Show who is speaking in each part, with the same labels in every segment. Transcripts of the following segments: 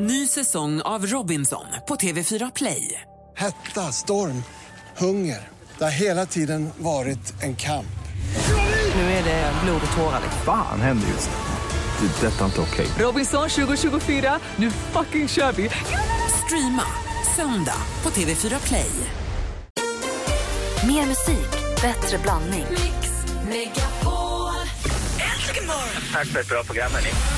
Speaker 1: Ny säsong av Robinson på TV4 Play.
Speaker 2: Hetta, storm, hunger. Det har hela tiden varit en kamp.
Speaker 1: Nu är det blod och tårar.
Speaker 3: Fan händer just nu. Det. är Detta är inte okej.
Speaker 1: Robinson 2024, nu fucking kör vi! Streama söndag på TV4 Play.
Speaker 4: Mer musik, bättre blandning.
Speaker 5: Tack för ett bra program, hörni.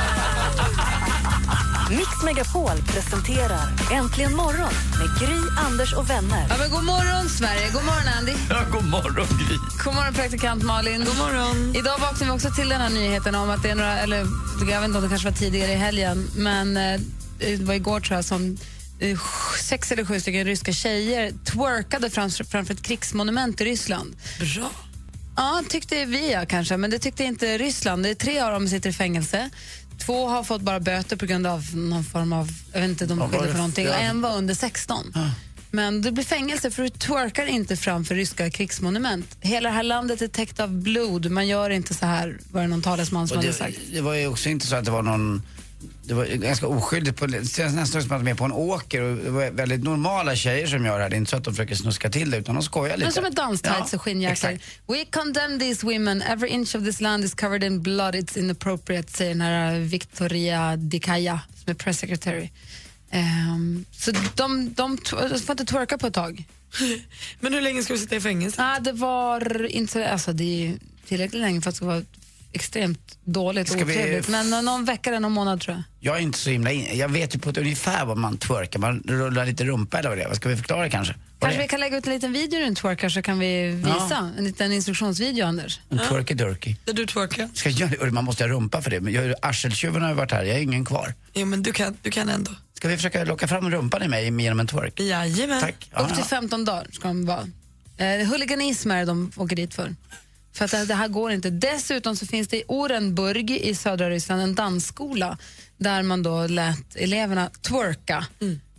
Speaker 4: Mix Megapol presenterar Äntligen morgon med Gry, Anders och vänner.
Speaker 6: Ja, men god morgon, Sverige. God morgon, Andy.
Speaker 5: Ja, god morgon, Gry.
Speaker 6: God morgon, praktikant Malin. God morgon. Idag vaknade vi också till den här nyheten om att det är några, eller jag vet inte om det kanske var tidigare i helgen, men eh, det var igår tror jag som eh, sex eller sju stycken ryska tjejer twerkade framför, framför ett krigsmonument i Ryssland.
Speaker 7: Bra.
Speaker 6: Ja, tyckte vi ja, kanske, men det tyckte inte Ryssland. Det är tre av dem sitter i fängelse. Två har fått bara böter på grund av någon form av, jag vet inte, de skyller för någonting. Och en var under 16. Men det blir fängelse för du twerkar inte framför ryska krigsmonument. Hela det här landet är täckt av blod. Man gör inte så här, var det någon talesman som
Speaker 8: Och
Speaker 6: hade
Speaker 8: det,
Speaker 6: sagt.
Speaker 8: det var ju också inte så att det var någon det var ganska oskyldigt. På, det känns nästan som att de är på en åker och det var väldigt normala tjejer som gör det här. Det är inte så att de försöker snuska till det utan de skojar lite.
Speaker 6: Men som ett danstights
Speaker 8: Ja,
Speaker 6: och skinnjackor. We condemn these women. Every inch of this land is covered in blood. It's inappropriate, säger den här Victoria Dikaya som är press secretary. Ehm, så de, de, de får inte twerka på ett tag.
Speaker 7: Men hur länge ska du sitta i fängelse?
Speaker 6: Ah, det var inte, alltså det är tillräckligt länge för att det ska vara extremt dåligt och
Speaker 8: Ska vi-
Speaker 6: otrevligt. Men nå- någon vecka eller någon månad tror jag.
Speaker 8: Jag är inte så himla in, Jag vet ju på ett ungefär vad man twerkar. Man rullar lite rumpa eller vad det är. Vad ska vi förklara kanske? Vad
Speaker 6: Kanske
Speaker 8: det
Speaker 6: vi kan lägga ut en liten video runt twerkar så kan vi visa en liten instruktionsvideo, Anders.
Speaker 8: är? En twerky-durky.
Speaker 7: Där du twerkar?
Speaker 8: Ska jag, göra det? man måste ha rumpa för det. Men jag- arseltjuven har ju varit här. Jag har ingen kvar.
Speaker 7: Jo, men du kan, du kan ändå.
Speaker 8: Ska vi försöka locka fram rumpan i mig genom en twerk?
Speaker 7: Jajamän.
Speaker 8: Tack. Ja,
Speaker 6: Upp till
Speaker 8: ja.
Speaker 6: 15 dagar ska de vara. Eh, huliganism är det de åker dit för. För att det, här går inte. Dessutom så finns det i Orenburg i södra Ryssland en dansskola där man då lät eleverna twerka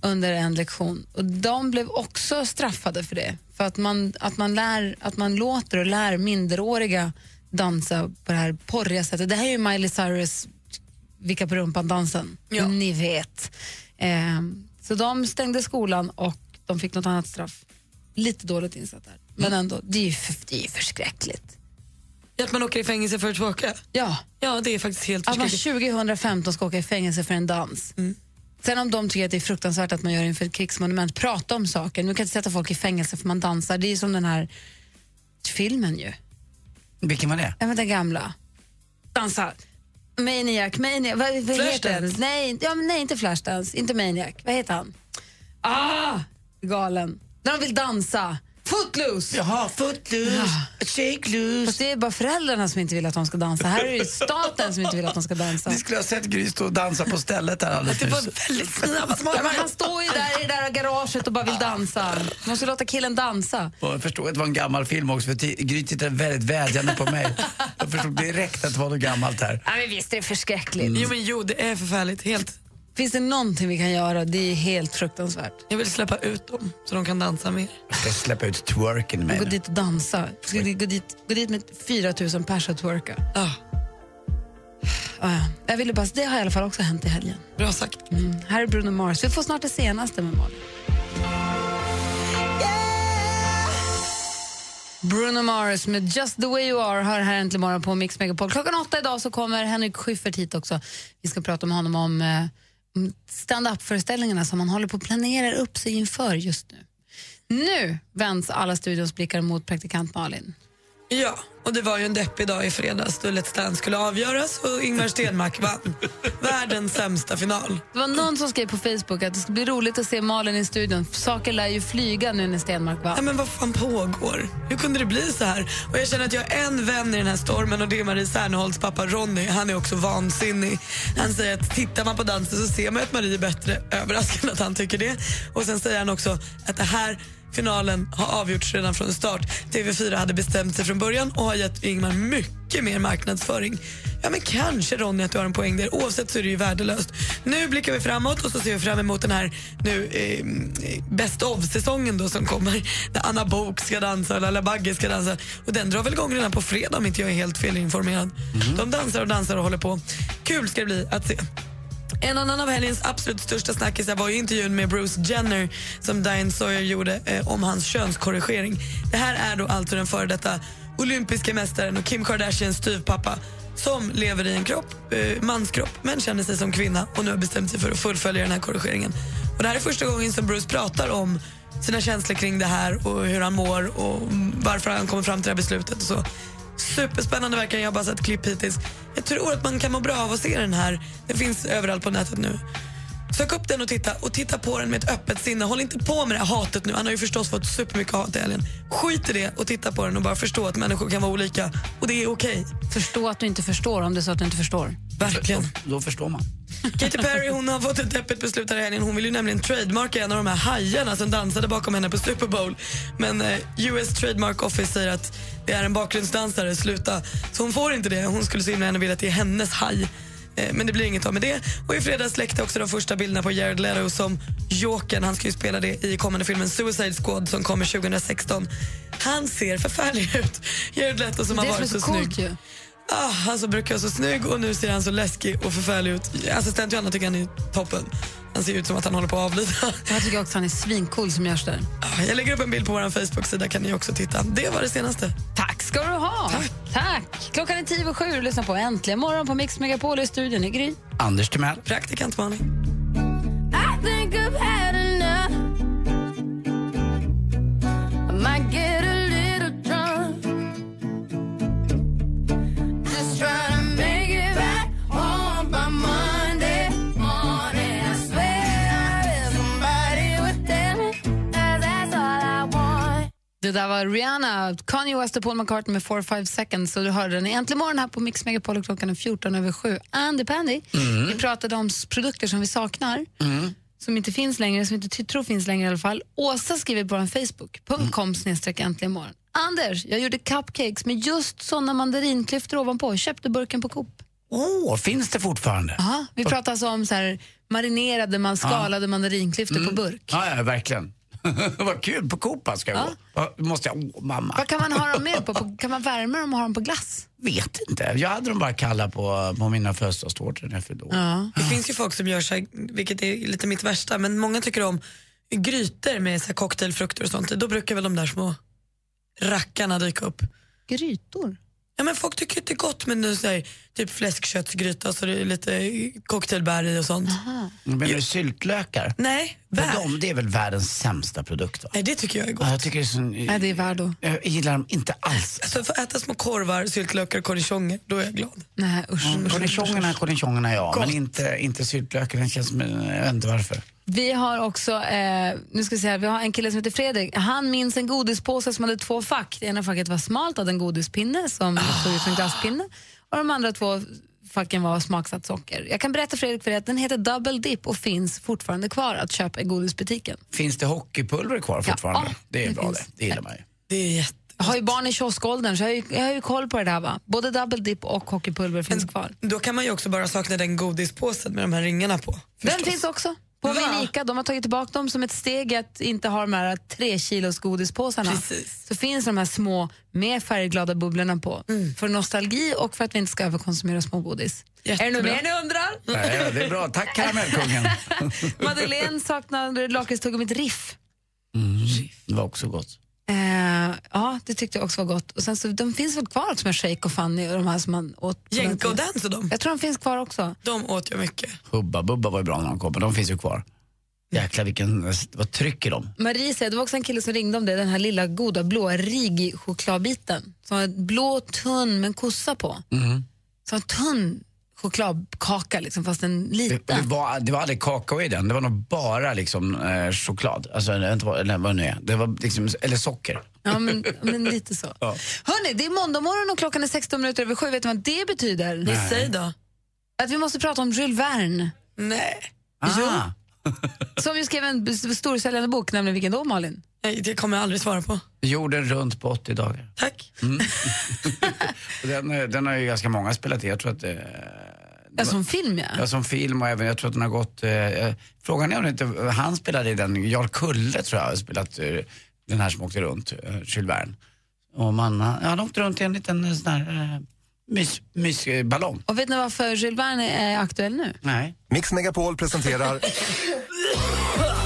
Speaker 6: under en lektion. Och de blev också straffade för det. För att man, att man, lär, att man låter och lär minderåriga dansa på det här porriga sättet. Det här är ju Miley Cyrus vicka på rumpan-dansen.
Speaker 7: Ja.
Speaker 6: Ni vet. Ehm, så de stängde skolan och de fick något annat straff. Lite dåligt insatt där. Men ändå, det är ju för, det är ju förskräckligt.
Speaker 7: Att man åker i fängelse för att twerka?
Speaker 6: Ja,
Speaker 7: Ja, det är faktiskt helt
Speaker 6: att man
Speaker 7: förskräckligt.
Speaker 6: 2015 ska åka i fängelse för en dans. Sen om de tycker att det är fruktansvärt att man gör inför ett krigsmonument, prata om saken. Nu kan inte sätta folk i fängelse för man dansar. Det är som den här filmen ju.
Speaker 8: Vilken var det?
Speaker 6: Ja, men den gamla. Dansa. Maniac, Maniac, vad, vad heter den? Nej, ja, men nej, inte Flashdance, inte Maniac. Vad heter han? Ah! Galen. När de vill dansa. Footloose!
Speaker 8: Jaha, footloose, shake loose.
Speaker 6: Fast det är bara föräldrarna som inte vill att de ska dansa. Här är det staten som inte vill att de ska dansa.
Speaker 8: Ni skulle ha sett Gry stå och dansa på stället här alldeles
Speaker 7: Det var väldigt snabbt.
Speaker 6: Ja, han står ju där i det där garaget och bara vill dansa. Man måste låta killen dansa.
Speaker 8: Jag förstod att det var en gammal film också för Gry tittade väldigt vädjande på mig. Jag förstod direkt att det var något gammalt här.
Speaker 6: Ja, men visst är det förskräckligt.
Speaker 7: Jo, men jo, det är förfärligt. Helt.
Speaker 6: Finns det någonting vi kan göra? Det är helt fruktansvärt.
Speaker 7: Jag vill släppa ut dem så de kan dansa mer.
Speaker 8: Jag ska släppa ut twerken mig
Speaker 6: Gå dit och dansa. Ska gå dit, gå dit med 4 000 pers och twerka.
Speaker 7: Ah,
Speaker 6: Ja, ja. Jag ville bara, det har i alla fall också hänt i helgen.
Speaker 7: bra sagt.
Speaker 6: Mm. Här är Bruno Mars. Vi får snart det senaste med Malin. Bruno Mars med Just the way you are hör här äntligen morgon på Mix Megapol. Klockan åtta idag så kommer Henrik Schyffert hit också. Vi ska prata med honom om eh, om Mm, stand-up-föreställningarna som man håller på att planera upp sig inför just nu. Nu vänds alla studions blickar mot praktikant Malin.
Speaker 7: Ja, och det var ju en deppig dag i fredags då Let's Dance skulle avgöras och Ingmar Stenmark vann. Världens sämsta final.
Speaker 6: Det var någon som skrev på Facebook att det ska bli roligt att se Malin i studion. Saker lär ju flyga nu när Stenmark vann.
Speaker 7: Ja, men vad fan pågår? Hur kunde det bli så här? Och jag känner att jag har en vän i den här stormen och det är Marie Serneholtz pappa Ronny. Han är också vansinnig. Han säger att tittar man på dansen så ser man att Marie är bättre. Överraskande att han tycker det. Och sen säger han också att det här finalen har avgjorts redan från start. TV4 hade bestämt sig från början och har gett Ingmar mycket mer marknadsföring. Ja men kanske Ronny att du har en poäng där. Oavsett så är det ju värdelöst. Nu blickar vi framåt och så ser vi fram emot den här nu eh, best of-säsongen då som kommer. Där Anna Bok ska dansa och Laila Bagge ska dansa. Och den drar väl igång redan på fredag om inte jag är helt felinformerad. De dansar och dansar och håller på. Kul ska det bli att se. En annan av helgens absolut största snackisar var ju intervjun med Bruce Jenner som Diane Sawyer gjorde eh, om hans könskorrigering. Det här är då alltså den före detta olympiska mästaren och Kim Kardashians styvpappa som lever i en kropp, eh, manskropp men känner sig som kvinna och nu har bestämt sig för att fullfölja den här korrigeringen. Och det här är första gången som Bruce pratar om sina känslor kring det här och hur han mår och varför han kommer fram till det här beslutet och så. Superspännande verkar jag har bara sett klipp hittills. Jag tror att man kan må bra av att se den här. Den finns överallt på nätet nu. Sök upp den och titta och titta på den med ett öppet sinne. Håll inte på med det här hatet nu. Han har ju förstås fått supermycket hat i helgen. Skit i det och titta på den och bara förstå att människor kan vara olika och det är okej.
Speaker 6: Förstå att du inte förstår om det är så att du inte förstår.
Speaker 7: Verkligen.
Speaker 8: Då förstår man.
Speaker 7: Katy Perry hon har fått ett deppigt beslut här i helgen. Hon vill ju nämligen trademarka en av de här hajarna som dansade bakom henne på Super Bowl. Men eh, US Trademark Office säger att det är en bakgrundsdansare, sluta. Så hon får inte det. Hon skulle så himla gärna vilja att det är hennes haj. Eh, Men det blir inget av med det. Och I fredags läckte också de första bilderna på Jared Leto som Jokern. Han ska ju spela det i kommande filmen Suicide Squad som kommer 2016. Han ser förfärlig ut. Jared Leto som
Speaker 6: Det
Speaker 7: har varit
Speaker 6: så
Speaker 7: så snygg.
Speaker 6: ju.
Speaker 7: Ah, han som brukar vara så snygg och nu ser han så läskig och förfärlig ut. Assistent Johanna tycker han är toppen. Han ser ut som att han håller på att avlida.
Speaker 6: Jag tycker också att han är svincool som görs där.
Speaker 7: Ah, Jag lägger upp en bild på vår Facebook-sida kan ni också titta. Det var det senaste.
Speaker 6: Tack ska du ha. Tack. Klockan är tio och sju och lyssnar på Äntligen morgon på Mix Megapol i studion i Gry.
Speaker 8: Anders Timell.
Speaker 7: Praktikant Malin.
Speaker 6: Det där var Rihanna, Kanye West och Paul McCartney med 4-5 seconds. Och du hörde den Äntligen morgon här på Mix Megapol och klockan är 14 över 7. Andy Pandy. Vi pratade om produkter som vi saknar. Som inte finns längre, som vi inte tror finns längre i alla fall. Åsa skriver på en Facebook.com snedstreck äntligen morgon. Anders, jag gjorde cupcakes med just såna mandarinklyftor ovanpå. Köpte burken på Coop.
Speaker 8: Åh, finns det fortfarande?
Speaker 6: Aha, vi pratar alltså om så här, marinerade, man skalade mandarinklyftor på burk.
Speaker 8: Ja, ja verkligen. Vad kul, på Coop ska jag gå. Ja, Måste jag, åh mamma.
Speaker 6: Vad kan man ha dem med på? på? Kan man värma dem och ha dem på glass?
Speaker 8: Vet inte. Jag hade dem bara kalla på, på mina födelsedagstårtor när jag fyllde år.
Speaker 7: Det finns ju folk som gör så här, vilket är lite mitt värsta, men många tycker om grytor med så här cocktailfrukter och sånt. Då brukar väl de där små rackarna dyka upp.
Speaker 6: Grytor?
Speaker 7: Ja, men folk tycker att det är gott med nu så här, typ fläskköttsgryta så det är lite cocktailbär i och sånt.
Speaker 8: Men du syltlökar?
Speaker 7: Nej, bär.
Speaker 8: dem, det är väl världens sämsta produkt va?
Speaker 7: Nej, det tycker jag är gott.
Speaker 8: Ja, jag tycker det är så,
Speaker 6: Nej, det är värdo.
Speaker 8: Jag gillar dem inte alls.
Speaker 7: Alltså, för att äta små korvar, syltlökar och cornichoner, då är jag glad.
Speaker 6: Nej, usch.
Speaker 8: Mm, Cornichongerna, cornichongerna ja, men inte, inte syltlöken. Den känns jag vet inte varför.
Speaker 6: Vi har också, eh, nu ska vi, se, vi har en kille som heter Fredrik. Han minns en godispåse som hade två fack. Det ena facket var smalt, hade en godispinne som såg ut som en glasspinne. Och de andra två facken var smaksatt socker. Jag kan berätta Fredrik för dig att den heter Double Dip och finns fortfarande kvar att köpa i godisbutiken.
Speaker 8: Finns det hockeypulver kvar fortfarande?
Speaker 6: Ja,
Speaker 8: det är
Speaker 6: det
Speaker 8: bra
Speaker 6: finns.
Speaker 8: det. Det gillar man ju.
Speaker 7: Det är jätte...
Speaker 6: Jag har ju barn i kioskåldern så jag har ju, jag har ju koll på det där. Va? Både Double Dip och hockeypulver finns kvar.
Speaker 7: Då kan man ju också bara sakna den godispåsen med de här ringarna på.
Speaker 6: Den
Speaker 7: förstås.
Speaker 6: finns också. På Ica, de har tagit tillbaka dem som ett steg att inte ha de här tre kilos godispåsarna.
Speaker 7: Precis.
Speaker 6: Så finns de här små med färgglada bubblorna på. För nostalgi och för att vi inte ska överkonsumera smågodis. Är det något
Speaker 7: Jättebra.
Speaker 6: mer ni undrar?
Speaker 8: Nej, det är bra. Tack karamellkungen.
Speaker 6: Madeleine saknar lakritstuggummit Riff.
Speaker 8: Det var också gott.
Speaker 6: Eh, ja, det tyckte jag också var gott. Och sen så, de finns väl kvar som är Shake och Fanny och de här som man åt.
Speaker 7: Jänka och. Dance dem.
Speaker 6: Jag tror de finns kvar också.
Speaker 7: De åt jag mycket.
Speaker 8: Hubba Bubba var ju bra när de kom, men de finns ju kvar. Jäklar vilken, vad tryck i dem.
Speaker 6: Marie säger, det var också en kille som ringde om det, den här lilla goda blåa Rigi chokladbiten. Som var blå tunn med en kossa på. Så en tunn chokladkaka liksom, fast en
Speaker 8: Det,
Speaker 6: liten.
Speaker 8: det, var, det var aldrig kakao i den, det var nog bara liksom, eh, choklad. Alltså, eller, inte vad- det nu är. Det var liksom, eller socker.
Speaker 6: Ja, men, men lite så.
Speaker 8: Ja.
Speaker 6: Hörni, det är måndag morgon och klockan är 16 minuter över sju. Vet ni vad det betyder?
Speaker 7: Nej. Säg då.
Speaker 6: Att vi måste prata om Jules Verne.
Speaker 7: Nej.
Speaker 8: Ah.
Speaker 6: Som ju skrev en storsäljande bok, nämligen vilken då Malin?
Speaker 7: Nej, det kommer jag aldrig svara på.
Speaker 8: Jorden runt på 80 dagar.
Speaker 7: Tack.
Speaker 8: Och Den, eh, den har ju ganska många spelat i. Jag tror att... Eh,
Speaker 6: Ja, som film ja.
Speaker 8: Ja, som film och även, jag tror att den har gått... Eh, eh, frågan är om det inte, han spelade i den, Jarl Kulle tror jag har spelat eh, den här som åkte runt, eh, Jules Verne. Och man, ja, han åkte runt i en liten eh, sån här eh, mys, mysballong.
Speaker 6: Och vet ni varför Jules Verne är aktuell nu?
Speaker 8: Nej.
Speaker 9: Mix Megapol presenterar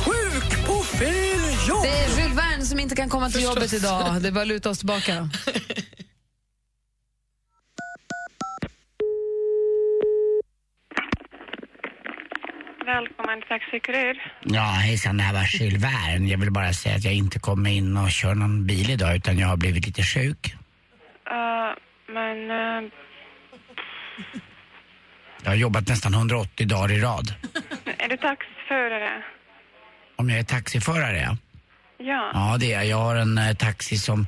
Speaker 1: Sjuk på fel jobb!
Speaker 6: Det är Jules Verne som inte kan komma till jobbet idag. Det är bara att luta oss tillbaka.
Speaker 10: Välkommen till Taxi Kurir.
Speaker 8: Ja, hejsan, det här var Jules Verne. Jag vill bara säga att jag inte kommer in och kör någon bil idag utan jag har blivit lite sjuk.
Speaker 10: Uh, men uh,
Speaker 8: Jag har jobbat nästan 180 dagar i rad.
Speaker 10: är du taxiförare?
Speaker 8: Om jag är taxiförare, ja.
Speaker 10: Ja.
Speaker 8: Ja, det är jag. Jag har en eh, taxi som...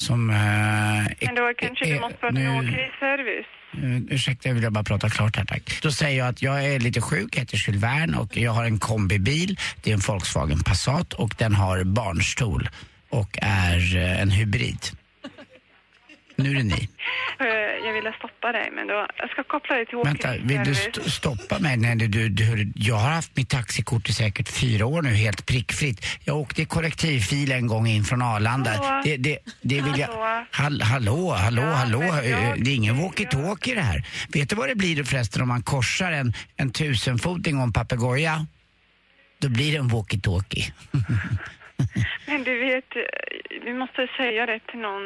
Speaker 8: som eh,
Speaker 10: Men då kanske du
Speaker 8: eh,
Speaker 10: måste prata
Speaker 8: nu-
Speaker 10: med åkeriservice.
Speaker 8: Uh, ursäkta, jag vill bara prata klart här tack. Då säger jag att jag är lite sjuk, heter Jules Verne och jag har en kombibil. Det är en Volkswagen Passat och den har barnstol och är eh, en hybrid. Nu är det ni.
Speaker 10: Uh, jag ville stoppa dig, men då, jag ska koppla dig till
Speaker 8: Vänta, vill du st- stoppa mig? Nej, du, du, jag har haft mitt taxikort i säkert fyra år nu, helt prickfritt. Jag åkte i kollektivfil en gång in från Arlanda.
Speaker 10: Hallå?
Speaker 8: Det, det, det vill jag...
Speaker 10: Hallå?
Speaker 8: Hall, hallå, hallå,
Speaker 10: Ja,
Speaker 8: hallå.
Speaker 10: jag-
Speaker 8: Eh, Det är ingen walkie-talkie det här. Vet du vad det blir förresten om man korsar en, en tusenfoting och en papegoja? Då blir det en walkie-talkie.
Speaker 10: Men du vet, eh, vi måste säga det till någon.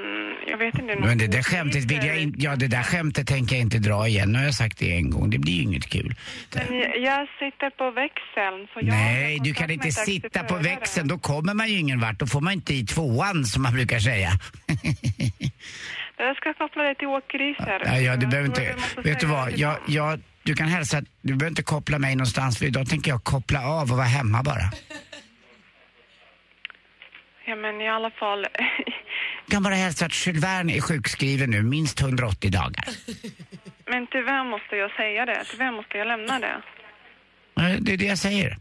Speaker 10: Jag vet inte. någon
Speaker 8: Men det där skämtet vill jag inte... Ja, det där skämtet tänker jag inte dra igen. Nu har jag sagt det en gång. Det blir ju inget kul.
Speaker 10: Men jag, sitter på växeln, så jag
Speaker 8: Nej, du kan inte sitta på växeln. Då kommer man ju ingen vart. Då får man inte i tvåan som man brukar säga.
Speaker 10: Jag ska koppla dig till åkeriservice.
Speaker 8: Ja, ja, du behöver inte... Vet du vad? Jag, jag, du kan hälsa... Du behöver inte koppla mig någonstans för idag tänker jag koppla av och vara hemma bara.
Speaker 10: Ja, men i alla fall.
Speaker 8: Jag kan bara hälsa att Jules Verne är sjukskriven nu, minst 180 dagar.
Speaker 10: men vem måste jag säga det? Vem måste jag lämna det?
Speaker 8: Det är det jag säger.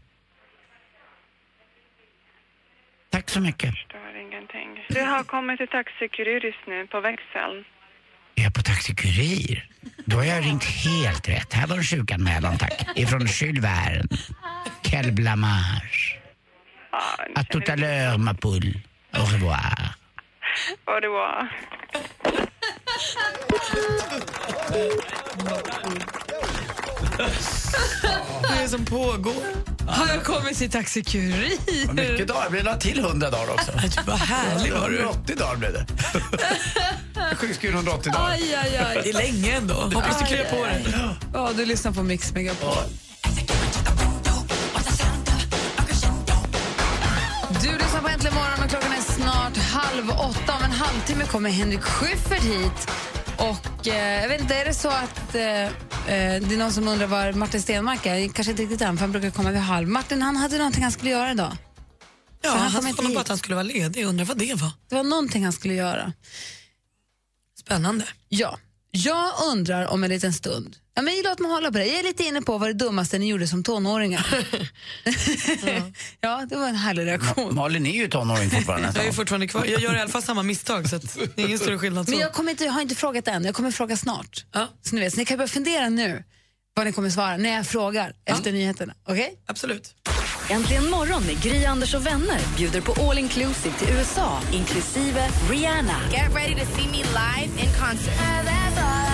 Speaker 8: Tack så mycket.
Speaker 10: förstår ingenting. Du har kommit till Taxi Kuriris nu på växeln.
Speaker 8: Jag är på Taxi Kurir. Då har jag ringt helt rätt. Här var en sjukanmälan, tack. Ifrån Jules Verne. Quel blamage.
Speaker 10: Ja,
Speaker 8: À tout à l'heure, ma poule. Au revoir.
Speaker 10: det var.
Speaker 7: Vad är det som pågår?
Speaker 6: Har jag kommit till Taxi Kurir?
Speaker 8: Mycket dagar. Det blir till 100 dagar också.
Speaker 7: Vad härlig var du.
Speaker 8: 180 dagar blev det. Sjukskriven 180 dagar.
Speaker 6: Aj, aj, aj.
Speaker 7: Det är länge ändå. Hoppas du kryar på dig.
Speaker 6: Ja, du lyssnar på Mix Megapol. Du på Äntligen morgon och klockan är snart halv åtta. Om en halvtimme kommer Henrik Schyffert hit. Och eh, jag vet inte, är det så att eh, eh, det är någon som undrar var Martin Stenmark är? Kanske inte riktigt än, för han brukar komma vid halv. Martin, han hade någonting han skulle göra idag.
Speaker 7: Ja,
Speaker 6: Så han
Speaker 7: han sa bara att han skulle vara ledig. Undrar vad det var.
Speaker 6: Det var någonting han skulle göra.
Speaker 7: Spännande.
Speaker 6: Ja, jag undrar om en liten stund. Ja, men låt mig hålla på det. Jag är lite inne på vad det dummaste ni gjorde som tonåringar. ja, det var en härlig reaktion.
Speaker 8: Malin är ju tonåring fortfarande.
Speaker 7: Jag är fortfarande kvar. Jag gör i alla fall samma misstag så att det är ingen större skillnad. Så.
Speaker 6: Men jag, kommer inte, jag har inte frågat än, jag kommer fråga snart.
Speaker 7: Ja.
Speaker 6: Så ni, vet, så ni kan börja fundera nu vad ni kommer svara när jag frågar efter nyheterna. Okej?
Speaker 7: Absolut.
Speaker 4: Äntligen morgon med Gry, Anders och vänner bjuder på all inclusive till USA, inklusive Rihanna.
Speaker 11: Get ready to see me live in concert.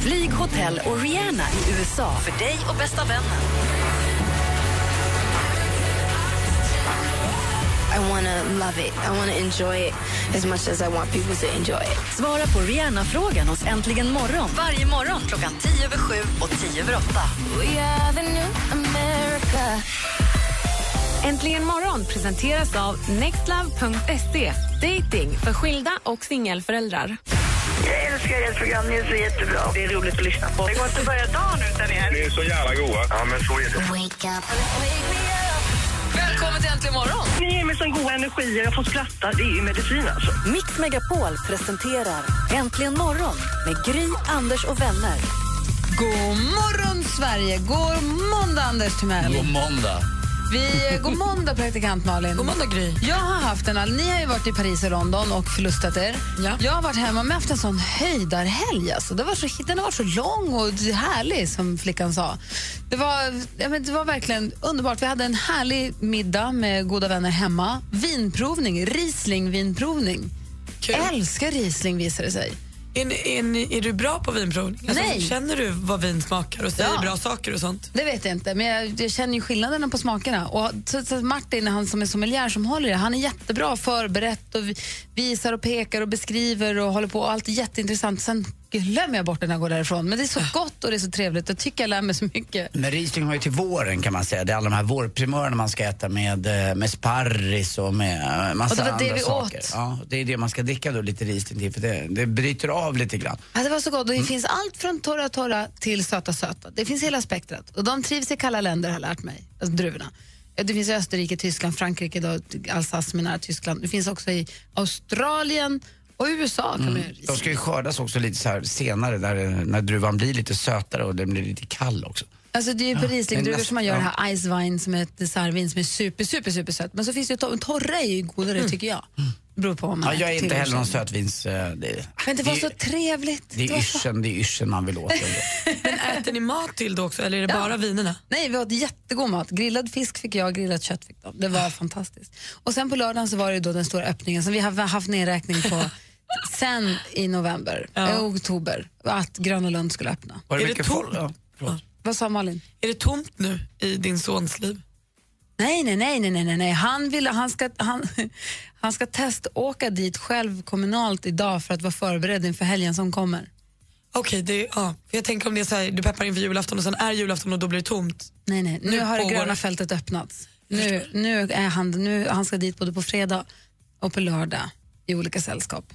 Speaker 4: Flyg, hotell och Rihanna i USA för dig och bästa vännen.
Speaker 11: I wanna love it. I wanna enjoy it as much as I want people to enjoy it.
Speaker 4: Svara på Rihanna-frågan hos Äntligen morgon varje morgon klockan 10 över 7 och 10 över 8.
Speaker 11: We are the new America.
Speaker 12: Äntligen morgon presenteras av nextlove.se. Dating för skilda och singelföräldrar.
Speaker 5: Jag älskar ert program, ni är så jättebra. Det är roligt att lyssna på. Det går inte att börja dagen utan er. Ni är så jävla goa. Ja, men så är det.
Speaker 11: Wake up.
Speaker 6: Välkommen till Äntligen morgon!
Speaker 5: Ni ger mig sån god energi, jag får skratta. Det är ju medicin alltså.
Speaker 4: Mix Megapol presenterar Äntligen morgon med Gry, Anders och vänner.
Speaker 6: God morgon, Sverige! God måndag, Anders Timell.
Speaker 9: God måndag.
Speaker 6: Vi, god måndag, praktikant Malin.
Speaker 7: God måndag, Gry.
Speaker 6: Jag har haft en, ni har ju varit i Paris och London och förlustat er.
Speaker 7: Ja.
Speaker 6: Jag har varit hemma med haft en sån höjdarhelg. Alltså. Det var så, den har varit så lång och härlig, som flickan sa. Det var, ja, men det var verkligen underbart. Vi hade en härlig middag med goda vänner hemma. Vinprovning, Riesling-vinprovning. Älskar Riesling, visar det sig.
Speaker 7: Är, är, är du bra på vinprovning? Alltså,
Speaker 6: Nej.
Speaker 7: Känner du vad vin smakar och säger
Speaker 6: Ja.
Speaker 7: bra saker och sånt?
Speaker 6: Det vet jag inte, men jag, jag känner ju skillnaderna på smakerna. Och så, så Martin, han som är sommelier som håller det, han är jättebra förberett och vi- visar och pekar och beskriver och håller på. Och allt är jätteintressant. Sen glömmer jag bort när jag går därifrån. Men det är så gott och det är så trevligt. Jag tycker jag lär mig så mycket.
Speaker 8: Men Riesling har ju till våren kan man säga. Det är alla de här vårprimörerna man ska äta med, eh, med sparris och med eh, massa
Speaker 6: Och det var det
Speaker 8: andra
Speaker 6: vi
Speaker 8: saker.
Speaker 6: åt.
Speaker 8: Ja, det är det man ska dricka då lite Riesling till för det, det bryter av lite grann.
Speaker 6: Ja, det var så gott. Och det finns allt från torra torra till söta söta. Det finns hela spektrat. Och de trivs i kalla länder har jag lärt mig, alltså druvorna. Det finns i Österrike, Tyskland, Frankrike, då, Alsace med nära Tyskland. Det finns också i Australien och USA. Kan man göra
Speaker 8: De ska ju skördas också lite så här senare eh, när druvan blir lite sötare och den blir lite kall också.
Speaker 6: Alltså det är ju på
Speaker 8: Ja,
Speaker 6: Rieslingdruvor
Speaker 8: men
Speaker 6: som man gör det här Ice Wine som är ett dessertvin som är super, super, super sött. Men så finns det ju to- torra är ju godare tycker jag. Det beror på vad man
Speaker 8: Mm. Ja, jag är inte heller någon
Speaker 6: så.
Speaker 8: sötvins... eh, Det,
Speaker 6: Men det var
Speaker 8: det,
Speaker 6: så trevligt.
Speaker 8: det är yrseln, det är yrseln man vill åt.
Speaker 7: Men äter ni mat till då också eller är det bara vinerna?
Speaker 6: Nej, vi åt jättegod mat. Grillad fisk fick jag, grillat kött fick de. Det var fantastiskt. Och sen på lördagen så var det ju då den stora öppningen som vi har haft nedräkning på sen i november, eh, oktober, att Gröna Lund skulle öppna.
Speaker 8: Var det
Speaker 7: Är det
Speaker 8: mycket
Speaker 7: tomt?
Speaker 8: folk? Ja, förlåt.
Speaker 6: Vad sa Malin?
Speaker 7: Är det tomt nu i din sons liv?
Speaker 6: Nej, nej, nej, nej, nej, nej. Han, vill, han, ska, han, han ska teståka dit själv kommunalt idag för att vara förberedd inför helgen som kommer.
Speaker 7: Okej, det, ja. För jag tänker om det är så här, du peppar inför julafton och sen är julafton och då blir det tomt.
Speaker 6: Nej, nej. Nu,
Speaker 7: Nu
Speaker 6: har det gröna
Speaker 7: det.
Speaker 6: fältet öppnats. Nu, nu är han, nu, han ska dit både på fredag och på lördag i olika sällskap.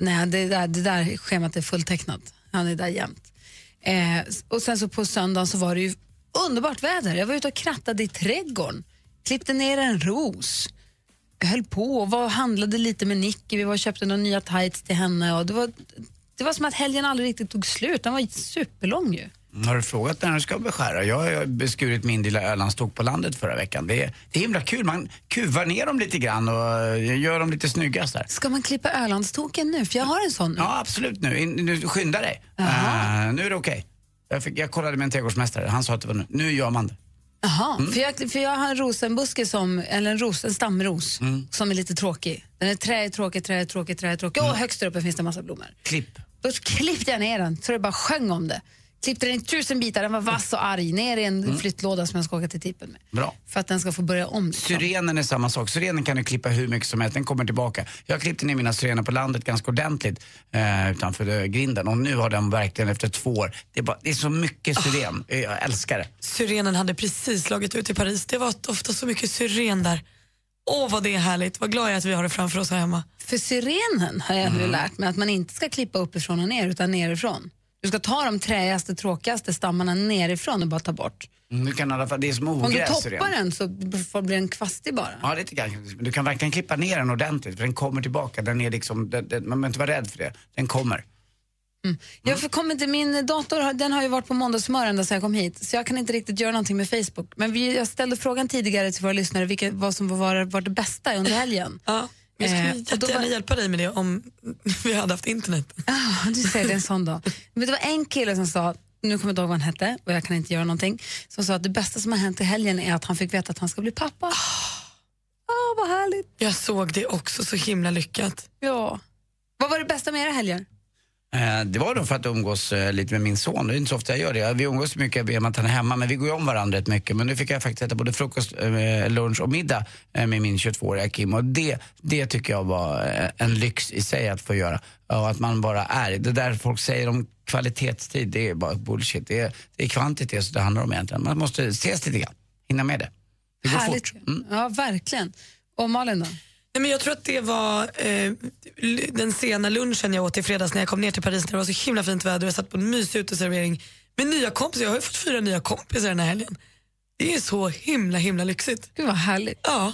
Speaker 6: Nej, det där, det där schemat är fulltecknat. Han är där jämt. Eh, och sen så på söndagen så var det ju underbart väder. Jag var ute och krattade i trädgården, klippte ner en ros. Jag höll på och var, handlade lite med Nicky. Vi var och köpte några nya tights till henne. Och det, var, det var som att helgen aldrig riktigt tog slut. Den var superlång ju.
Speaker 8: Har du frågat när du ska beskära? Jag har beskurit min lilla Ölandstok på landet förra veckan. Det är, det är himla kul. Man kuvar ner dem lite grann och eh, gör dem lite snygga så.
Speaker 6: Ska man klippa Ölandstoken nu? För jag har en sån nu.
Speaker 8: Ja, absolut nu. In, nu skynda dig. Eh, nu är det okej. Jag, fick- jag kollade med en trädgårdsmästare. Han sa att det var nu. Nu gör man det.
Speaker 6: Jaha,
Speaker 8: Mm.
Speaker 6: för, jag, för jag har en rosenbuske som, eller en, ros, en stamros
Speaker 8: Mm.
Speaker 6: som är lite tråkig. Den är trä är tråkig, trä är tråkig, trä är tråkig.
Speaker 8: Mm.
Speaker 6: Och högst där uppe finns det en massa blommor.
Speaker 8: Klipp.
Speaker 6: Då klippte jag ner den så det bara sjöng om det. Klippte den i tusen bitar, den var vass och arg. Ner i en
Speaker 8: Mm.
Speaker 6: flyttlåda som jag ska åka till tippen med.
Speaker 8: Bra.
Speaker 6: För att den ska få börja om.
Speaker 8: Syrenen är samma sak. Syrenen kan du klippa hur mycket som helst, den kommer tillbaka. Jag klippte ner mina syrener på landet ganska ordentligt eh, utanför eh, grinden och nu har den verkligen efter två år, det är, bara, det är så mycket syren. Eh, Jag älskar det.
Speaker 7: Syrenen hade precis slagit ut i Paris. Det var ofta så mycket syren där. Åh vad det är härligt. Vad glad jag är att vi har det framför oss här hemma.
Speaker 6: För syrenen har jag nu
Speaker 8: Mm.
Speaker 6: lärt mig att man inte ska klippa uppifrån och ner utan nerifrån. Du ska ta de träigaste, tråkigaste stammarna nerifrån och bara ta bort.
Speaker 8: Mm, Du kan i alla fall, det är som
Speaker 6: Om du
Speaker 8: ogräs
Speaker 6: toppar den så blir den kvastig bara.
Speaker 8: Ja, lite grann. Du kan verkligen klippa ner den ordentligt för den kommer tillbaka. Den är liksom, den, den, man behöver inte vara rädd för det. Den kommer.
Speaker 6: Jag får- kommer inte, min dator har- den har ju varit på måndagshumör ända sedan jag kom hit så jag kan inte riktigt göra någonting med Facebook. Men vi, jag ställde frågan tidigare till våra lyssnare vilket, vad som var, var det bästa under helgen.
Speaker 7: Ja, jag skulle
Speaker 6: Eh,
Speaker 7: jättegärna
Speaker 6: var-
Speaker 7: hjälpa dig med det om vi hade haft internet.
Speaker 6: Ah, du säger det en sån dag. Men det var en kille som sa, nu kommer jag inte ihåg vad han hette och jag kan inte göra någonting, som sa att det bästa som har hänt i helgen är att han fick veta att han ska bli pappa. Ah, vad härligt.
Speaker 7: Jag såg det också, så himla lyckat.
Speaker 6: Ja. Vad var det bästa med era helger?
Speaker 8: Eh, Det var då för att umgås eh, lite med min son. Det är inte så ofta jag gör det. Vi umgås mycket med att han är hemma, men vi går ju om varandra rätt mycket. Men nu fick jag faktiskt äta både frukost, eh, lunch och middag med min 22-åriga Kim. Och det, det tycker jag var en lyx i sig att få göra. Och att man bara är. Det där folk säger om kvalitetstid, det är bara bullshit. Det är, det är kvantitet så det handlar om egentligen. Man måste ses lite grann, hinna med det. Det går
Speaker 6: Härligt.
Speaker 8: fort. Mm.
Speaker 6: Ja, verkligen. Och Malin då?
Speaker 7: Nej, men jag tror att det var eh, den sena lunchen jag åt i fredags när jag kom ner till Paris när det var så himla fint väder och jag satt på en mysig uteservering med nya kompisar. Jag har ju fått fyra nya kompisar den här helgen. Det är så himla himla lyxigt.
Speaker 6: Gud vad härligt.
Speaker 7: Ja,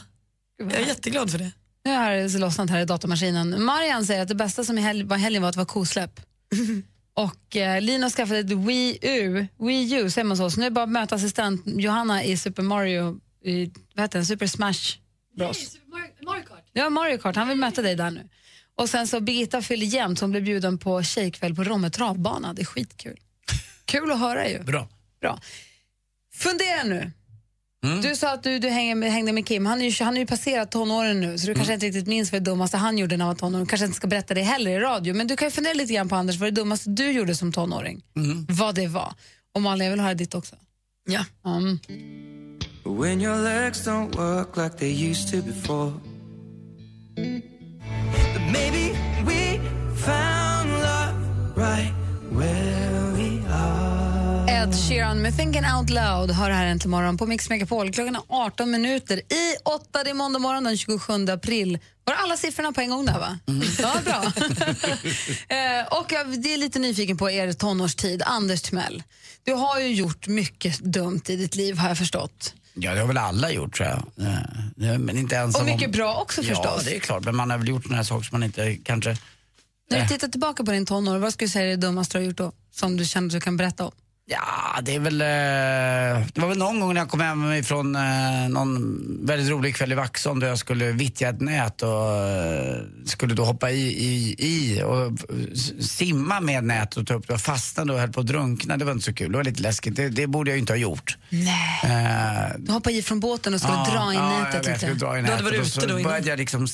Speaker 6: vad
Speaker 7: jag är
Speaker 6: härligt.
Speaker 7: jätteglad för det.
Speaker 6: Nu har det lossnat här i datamaskinen. Marian säger att det bästa som hel- var helgen var att det var kosläpp. Och eh, Lina har skaffat ett Wii U, Wii U säger man så. Så nu är det bara att möta assistent Johanna i Super Mario, i, vad heter den, Super Smash Bros.
Speaker 9: Mario Kart.
Speaker 6: Ja, Mario Kart, han vill möta dig där nu. Och sen så Birgitta fyller jämnt, hon blev bjuden på tjejkväll på Romme travbana. Det är skitkul. Kul att höra ju.
Speaker 8: Bra.
Speaker 6: Bra. Fundera nu.
Speaker 8: Mm.
Speaker 6: Du sa att du, du hänger med, hängde med Kim. Han, är ju, han har ju passerat tonåren nu, så du kanske inte riktigt minns vad det dummaste han gjorde när han var tonåring. Kanske inte ska berätta det heller i radio. Men du kan ju fundera lite grann på Anders, vad det dummaste du gjorde som tonåring. Vad det var. Och Malin, jag vill höra ditt också.
Speaker 7: Ja.
Speaker 6: Mm. Ed Sheeran med Thinking Out Loud hör här äntligen morgon på Mix Megapol. Klockan är 18 minuter i 8. Det är måndag morgon den 27 april. Var det alla siffrorna på en gång där va? Ja, bra. eh, och jag det är lite nyfiken på er tonårstid. Anders Timell, du har ju gjort mycket dumt i ditt liv har jag förstått.
Speaker 8: Ja, det har väl alla gjort tror jag. Men inte ensam
Speaker 6: Och mycket
Speaker 8: om...
Speaker 6: bra också
Speaker 8: ja,
Speaker 6: förstås.
Speaker 8: det är klart. Men man har väl gjort några saker som man inte kanske...
Speaker 6: När du
Speaker 8: Eh.
Speaker 6: tittar tillbaka på din tonår, vad skulle du säga är det dummaste du har gjort då? Som du känner att du kan berätta om?
Speaker 8: Ja, det är väl... Eh, det var väl någon gång när jag kom hem från eh, någon väldigt rolig kväll i Vaxholm där jag skulle vittja ett nät och eh, skulle då hoppa i, i, i och simma med nätet och ta upp det och fastnade och höll på att drunkna. Det var inte så kul. Det var lite läskigt. Det, det borde jag ju inte ha gjort.
Speaker 6: Nej.
Speaker 8: Eh,
Speaker 6: Du hoppade i från båten och skulle
Speaker 8: Ja,
Speaker 6: dra i
Speaker 8: ja,
Speaker 6: nätet
Speaker 8: jag vet,
Speaker 6: lite.
Speaker 8: skulle dra i
Speaker 7: Du hade
Speaker 8: nätet
Speaker 7: varit
Speaker 8: och så
Speaker 7: ute då innan.
Speaker 8: började jag liksom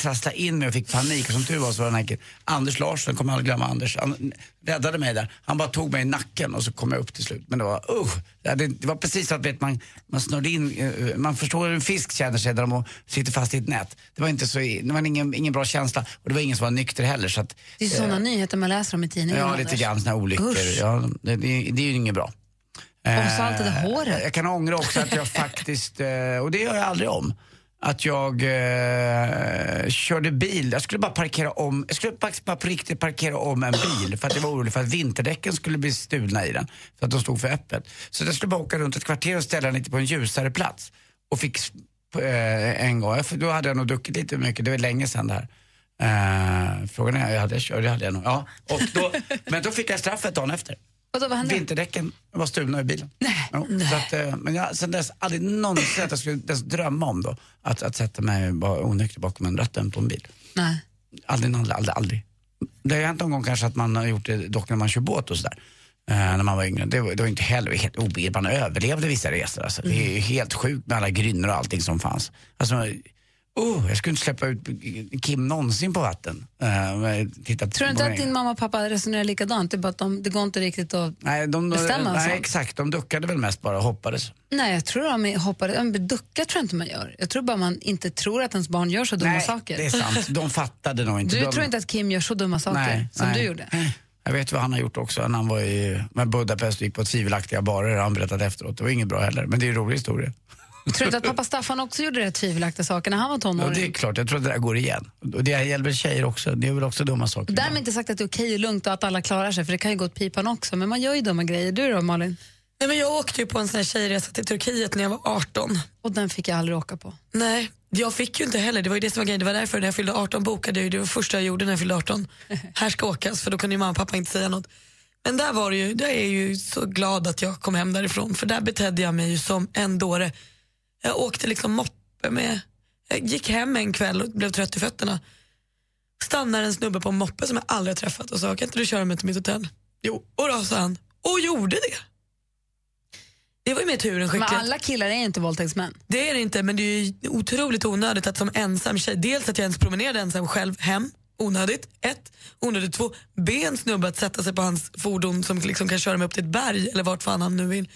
Speaker 8: trassla in mig och fick panik. Och som tur var så var här killen, Anders Larsson, kommer aldrig glömma Anders, han räddade mig där. Han bara tog mig i nacken och så kom jag upp till slut. Men det var, uh, det, det var precis så att vet, man, man snörde in, eh, man förstår hur en fisk känner sig när de sitter fast i ett nät. Det var inte så, det var ingen, ingen bra känsla och det var ingen som var nykter heller. Så att,
Speaker 6: Det är såna nyheter man läser om i tidningen.
Speaker 8: Ja, lite grann såna olyckor.
Speaker 6: Usch.
Speaker 8: Ja, det, det, det är ju inget bra.
Speaker 6: Det där
Speaker 8: Eh,
Speaker 6: håret.
Speaker 8: Jag kan ångra också att jag faktiskt, eh, och det gör jag aldrig om, att jag eh, körde bil. Jag skulle bara parkera om, jag skulle faktiskt bara på riktigt parkera om en bil för att jag var orolig för att vinterdäcken skulle bli stulna i den. För att de stod för öppet. Så jag skulle bara åka runt ett kvarter och ställa den lite på en ljusare plats. Och fick eh, en gång, för då hade jag nog druckit lite mycket, det var länge sedan det här. Eh, frågan är, jag hade jag kört, det hade jag nog. Ja. Och då, men då fick jag straffet dagen efter.
Speaker 6: Vadå, vad hände?
Speaker 8: Vinterdäcken var stulna i bilen. Nej. Så att, eh, men jag sen dess aldrig någonsin att jag skulle drömma om då att, att sätta mig bara onykter bakom en ratten på en bil.
Speaker 6: Nej.
Speaker 8: Aldrig, aldrig, aldrig, aldrig. Det har hänt någon gång kanske att man har gjort det dock när man kör båt och sådär. Eh, när man var yngre. Det var, det var inte heller helt obegripligt. Man överlevde vissa resor. Alltså. Det är ju helt sjukt med alla grynnor och allting som fanns. Alltså, oh, jag skulle inte släppa ut Kim någonsin på vatten. Uh, titta
Speaker 6: Tror du inte att din mamma och pappa resonerar likadant? Det, bara att de, det går inte riktigt att
Speaker 8: Nej, de,
Speaker 6: bestämma
Speaker 8: nej
Speaker 6: sånt?
Speaker 8: exakt. De duckade väl mest bara och hoppades.
Speaker 6: Nej, jag tror de men Ducka tror jag inte man gör. Jag tror bara man inte tror att ens barn gör så dumma
Speaker 8: Nej,
Speaker 6: saker.
Speaker 8: det är sant. De fattade nog inte.
Speaker 6: Du
Speaker 8: de...
Speaker 6: tror inte att Kim gör så dumma saker
Speaker 8: Nej,
Speaker 6: som
Speaker 8: nej.
Speaker 6: du gjorde?
Speaker 8: Jag vet vad han har gjort också när han var i med Budapest och gick på tvivelaktiga barer. Han berättade efteråt. Det var inget bra heller. Men det är en rolig historia.
Speaker 6: Tror du att pappa Staffan också gjorde rätt tvivelaktiga saker när han var
Speaker 8: Ja,
Speaker 6: tonåring?
Speaker 8: det är klart, jag tror att det där går igen. Och det gäller tjejer också. Det är väl också dumma saker.
Speaker 6: Därmed inte sagt att det är okej och lugnt och att alla klarar sig, för det kan ju gå åt pipan också. Men man gör ju dumma grejer. Du då, Malin?
Speaker 7: Nej, men jag åkte ju på en sån här tjejresa till Turkiet när jag var 18.
Speaker 6: Och den fick jag aldrig åka på.
Speaker 7: Nej, jag fick ju inte heller. Det var ju det som var grejen. Det var därför när jag fyllde 18 bokade jag ju. Det var det första jag gjorde när jag fyllde 18. Här ska åkas, för då kunde ju mamma och pappa inte säga något. Men där var det ju, där är jag ju så glad att jag kom hem därifrån. För där betedde jag mig ju som en dåre. Jag åkte liksom moppe med, jag gick hem en kväll och blev trött i fötterna. Stannar en snubbe på en moppe som jag aldrig har träffat och sa, kan inte du köra mig till mitt hotell? Jo, och då sa han, och gjorde det. Det var ju mer tur än
Speaker 6: Men
Speaker 7: skicklighet.
Speaker 6: alla killar är inte våldtäktsmän.
Speaker 7: Det är det inte, men det är ju otroligt onödigt att som ensam tjej, dels att jag ens promenerade ensam själv hem, onödigt, ett. Onödigt två, be en snubbe att sätta sig på hans fordon som liksom kan köra mig upp till ett berg eller vart fan han nu vill.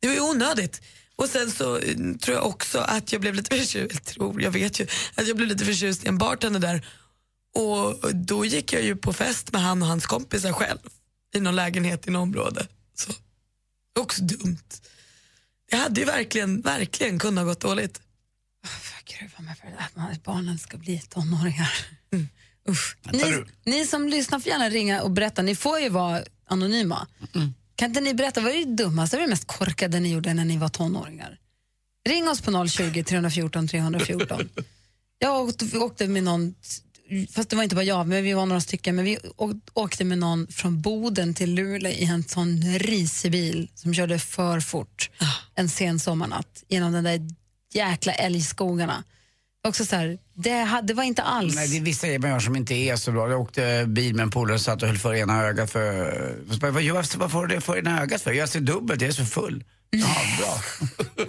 Speaker 7: Det var ju onödigt. Och sen så eh, tror jag också att jag blev lite förtjust, jag tror, jag vet ju, att jag blev lite förtjust i en bartender där. Och då gick jag ju på fest med han och hans kompisar själv i någon lägenhet i något område. Så, också dumt. Det hade ju verkligen, verkligen kunnat gått dåligt.
Speaker 6: Gruva mig för det att barnen ska bli tonåringar.
Speaker 8: Mm.
Speaker 6: Usch. Ni, ni som lyssnar får gärna ringa och berätta. Ni får ju vara anonyma.
Speaker 8: Mm.
Speaker 6: Kan inte ni berätta, vad är det dummaste, det mest korkade ni gjorde när ni var tonåringar? Ring oss på 020 314 314. Jag åkte, åkte med någon fast det var inte bara jag, men vi var några stycken, men vi åkte med någon från Boden till Luleå i en sån risig bil som körde för fort en sen sommarnatt genom den där jäkla älgskogarna. Också så här, det, det var inte alls...
Speaker 8: Nej, det är vissa grejer man gör som inte är så bra. Jag åkte bil med en polare och satt och höll för ena ögat för... Bara, Vad gör, varför har du det för ena ögat för? Jag ser dubbelt, jag är så full. Ja, bra.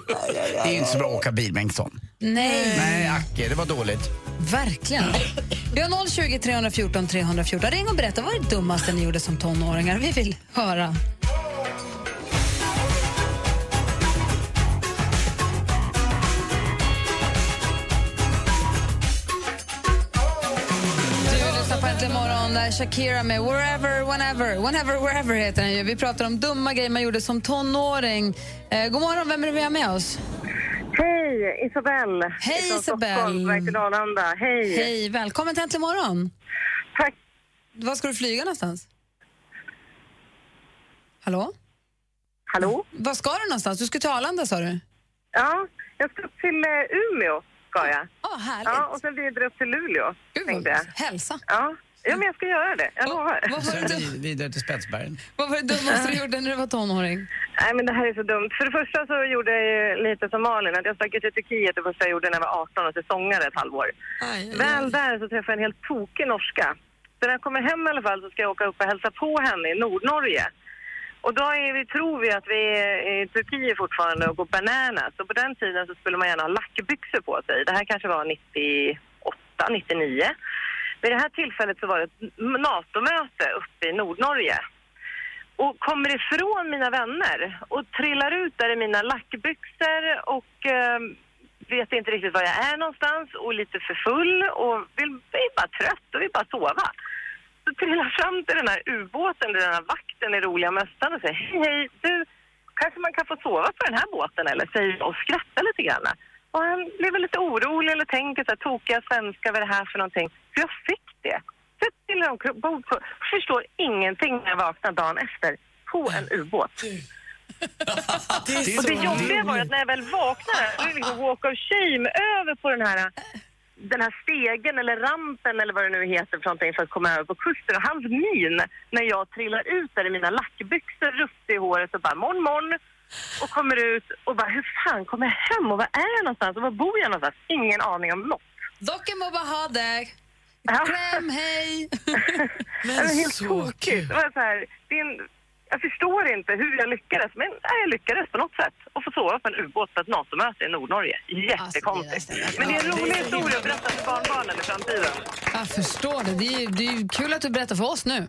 Speaker 8: det är inte så bra att åka bil med en sån.
Speaker 6: Nej.
Speaker 8: Nej, Acke, det var dåligt.
Speaker 6: Verkligen. Vi har 020 314 314. Ring och berätta vad är det dummaste ni gjorde som tonåringar. Vi vill höra. Äntligen morgon, där Shakira med Wherever, Whenever, Whenever, Wherever heter den ju. Vi pratar om dumma grejer man gjorde som tonåring. Eh, god morgon, vem är det vi har med oss?
Speaker 9: Hej, Isabelle.
Speaker 6: Hej, Isabelle.
Speaker 9: Stockholm, väg till Arlanda. Hej.
Speaker 6: Hej, välkommen till Äntligen morgon.
Speaker 9: Tack.
Speaker 6: Var ska du flyga någonstans? Hallå?
Speaker 9: Hallå?
Speaker 6: Var ska du någonstans? Du ska till Arlanda sa du?
Speaker 9: Ja, jag ska upp till eh, Umeå, ska jag.
Speaker 6: Oh, härligt.
Speaker 9: Ja, och sen vidare upp till Luleå, tänkte jag.
Speaker 6: Hälsa.
Speaker 9: Ja. Ja, men jag ska göra det. Jag lovar.
Speaker 8: Sen vid- vidare till Spetsbergen.
Speaker 6: Vad var det dummaste du gjorde när du var tonåring?
Speaker 9: Nej, men det här är så dumt. För det första så gjorde jag ju lite som Malin, att jag stack ut till Turkiet det första jag gjorde när jag var 18 och säsongade ett halvår. Väl där så träffade jag en helt tokig norska. Så när jag kommer hem i alla fall så ska jag åka upp och hälsa på henne i Nordnorge. Och då är vi, tror vi att vi är i Turkiet fortfarande och går bananas. Och på den tiden så skulle man gärna ha lackbyxor på sig. Det här kanske var 98, 99. Vid det här tillfället så var det ett NATO-möte uppe i Nordnorge och kommer ifrån mina vänner och trillar ut där i mina lackbyxor och eh, vet inte riktigt var jag är någonstans och lite för full och vill, är bara trött och vill bara sova. Så trillar fram till den här ubåten, där den här vakten i roliga mössan och säger hej, hej, du, kanske man kan få sova på den här båten eller? Säger och skrattar lite grann. Och han blev väl lite orolig eller tänker så här, tokiga svenskar, vad är det här för någonting? Så jag fick det. Jag trillade ombord på, förstår ingenting när jag vaknar dagen efter, på en ubåt.
Speaker 7: Det är
Speaker 9: och det jobbiga var att när jag väl vaknade, då är liksom walk of shame över på den här den här stegen eller rampen eller vad det nu heter för någonting för att komma över på kusten. Och hans min när jag trillar ut där i mina lackbyxor, rufsig i håret och bara morgon, morgon och kommer ut och bara hur fan kommer jag hem och var är jag någonstans och var bor jag någonstans? Ingen aning om något.
Speaker 6: Docken må bara ha dig.
Speaker 9: Ja.
Speaker 6: Kläm, hej!
Speaker 9: Men det var helt tokigt. Det var så här, det är en, jag förstår inte hur jag lyckades, men nej, jag lyckades på något sätt. Att få sova på en ubåt på ett NATO-möte i Nordnorge. Jättekonstigt. men det är en rolig historia att berätta för barnbarnen i framtiden.
Speaker 6: Jag förstår det. Det är, det är kul att du berättar för oss nu.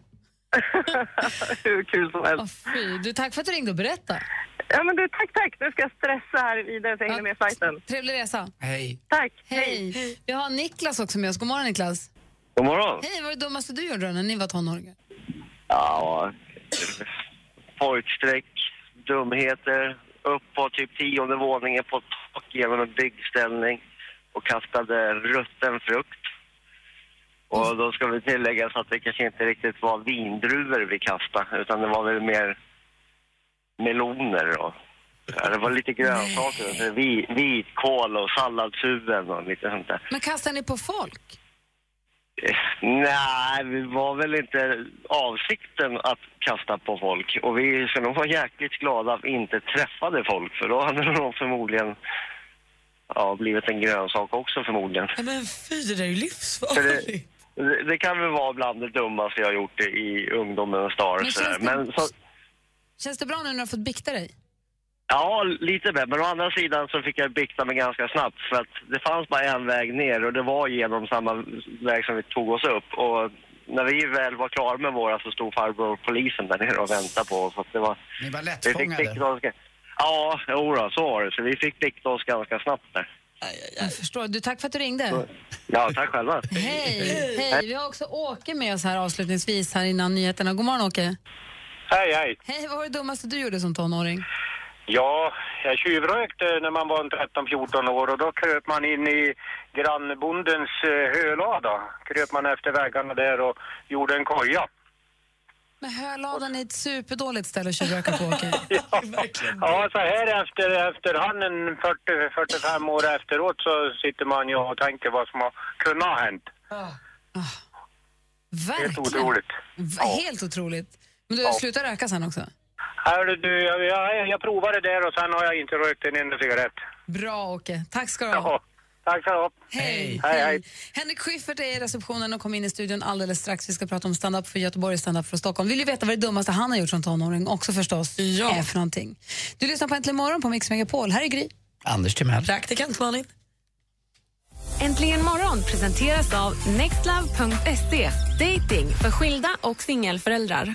Speaker 9: Hur kul som helst.
Speaker 6: Fy, du, tack för att du ringde och berättade.
Speaker 9: Ja, men du, tack, tack. Nu ska jag stressa här vidare så jag hinner med flighten.
Speaker 6: Trevlig resa.
Speaker 8: Hej.
Speaker 9: Tack.
Speaker 6: Hej. Vi har Niklas också med oss. God morgon Niklas.
Speaker 13: God morgon.
Speaker 6: Hej, vad var det dummaste du gjorde då när ni var tonåringar?
Speaker 13: Ja, pojkstreck, dumheter, upp på typ tionde våningen på tak genom en byggställning och kastade rutten frukt. Och då ska vi tillägga så att det kanske inte riktigt var vindruvor vi kastade, utan det var väl mer meloner och ja, det var lite grönsaker, så vi, vitkål och salladshuvuden och lite sånt där.
Speaker 6: Men kastar ni på folk?
Speaker 13: Eh, Nej, vi var väl inte avsikten att kasta på folk. Och vi ska nog vara jäkligt glada att vi inte träffade folk, för då hade det nog förmodligen ja, blivit en grönsak också förmodligen.
Speaker 7: Men fy, det där är ju livsfarligt.
Speaker 13: det, det, det kan väl vara bland det dummaste jag har gjort i, i ungdomens dagar.
Speaker 6: Men det-
Speaker 13: Men så,
Speaker 6: Känns det bra nu när du har fått bikta dig?
Speaker 13: Ja, lite bättre. Men å andra sidan så fick jag bikta mig ganska snabbt för att det fanns bara en väg ner och det var genom samma väg som vi tog oss upp. Och när vi väl var klara med våra så stod farbror polisen där nere och väntade på oss. Så att det var...
Speaker 8: Ni var
Speaker 13: Vi fick
Speaker 8: lättfångade.
Speaker 13: oss... Ja, jo då, så var det. Så vi fick bikta oss ganska snabbt där.
Speaker 6: Jag förstår. Du, tack för att du ringde.
Speaker 13: Ja, tack själva.
Speaker 6: Hej. Hej. Vi har också Åke med oss här avslutningsvis här innan nyheterna. God morgon Åke.
Speaker 14: Hej, hej.
Speaker 6: Hej, vad var det dummaste du gjorde som tonåring?
Speaker 14: Ja, jag tjuvrökte när man var en 13-14 år och då kröp man in i grannbondens eh, hölada. Kröp man efter väggarna där och gjorde en koja.
Speaker 6: Men höladan är ett superdåligt ställe att tjuvröka på, Åke.
Speaker 14: Ja, så här efter, efterhand, en 40-45 år efteråt, så sitter man ju och tänker vad som har kunnat ha hänt.
Speaker 6: Verkligen.
Speaker 14: Helt otroligt.
Speaker 6: V- Helt otroligt. Men du
Speaker 14: Ja.
Speaker 6: slutar röka sen också?
Speaker 14: Hörru du, jag, jag, jag provade det där och sen har jag inte rökt en enda cigarett.
Speaker 6: Bra, Åke. Tack ska du ha.
Speaker 14: Ja, tack ska du ha.
Speaker 6: Hej.
Speaker 14: Hej, hej.
Speaker 6: Henrik Schyffert är i receptionen och kom in i studion alldeles strax. Vi ska prata om stand-up för Göteborg och stand-up för Stockholm. Vill ju veta vad det dummaste han har gjort som tonåring också förstås är för någonting. Du lyssnar på Äntligen morgon på Mix Megapol. Här är Gry.
Speaker 8: Anders Timell.
Speaker 7: Praktikant Malin.
Speaker 12: Äntligen morgon presenteras av nextlove.se. Dating för skilda och singelföräldrar.